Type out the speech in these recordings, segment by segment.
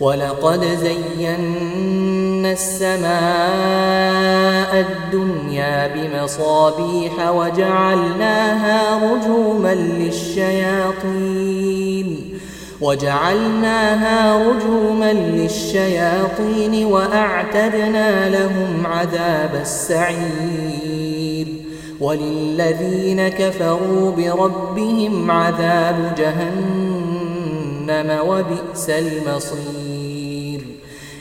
ولقد زينا السماء الدنيا بمصابيح وجعلناها رجوما للشياطين وجعلناها رجوما للشياطين وأعتدنا لهم عذاب السعير. وللذين كفروا بربهم عذاب جهنم وبئس المصير.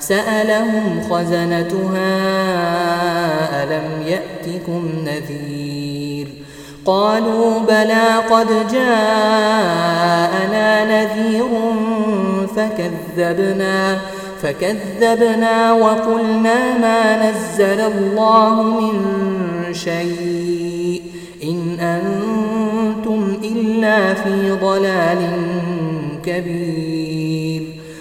سألهم خزنتها ألم يأتكم نذير؟ قالوا بلى قد جاءنا نذير فكذبنا فكذبنا وقلنا ما نزل الله من شيء إن أنتم إلا في ضلال كبير.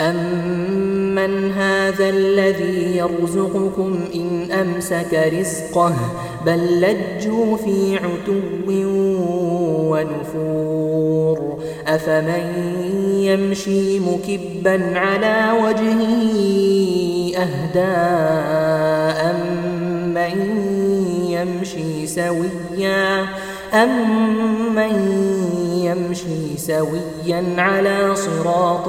أمن هذا الذي يرزقكم إن أمسك رزقه بل لجوا في عتو ونفور أفمن يمشي مكبا على وجهه أهدى أمن يمشي سويا أمن يمشي سويا على صراط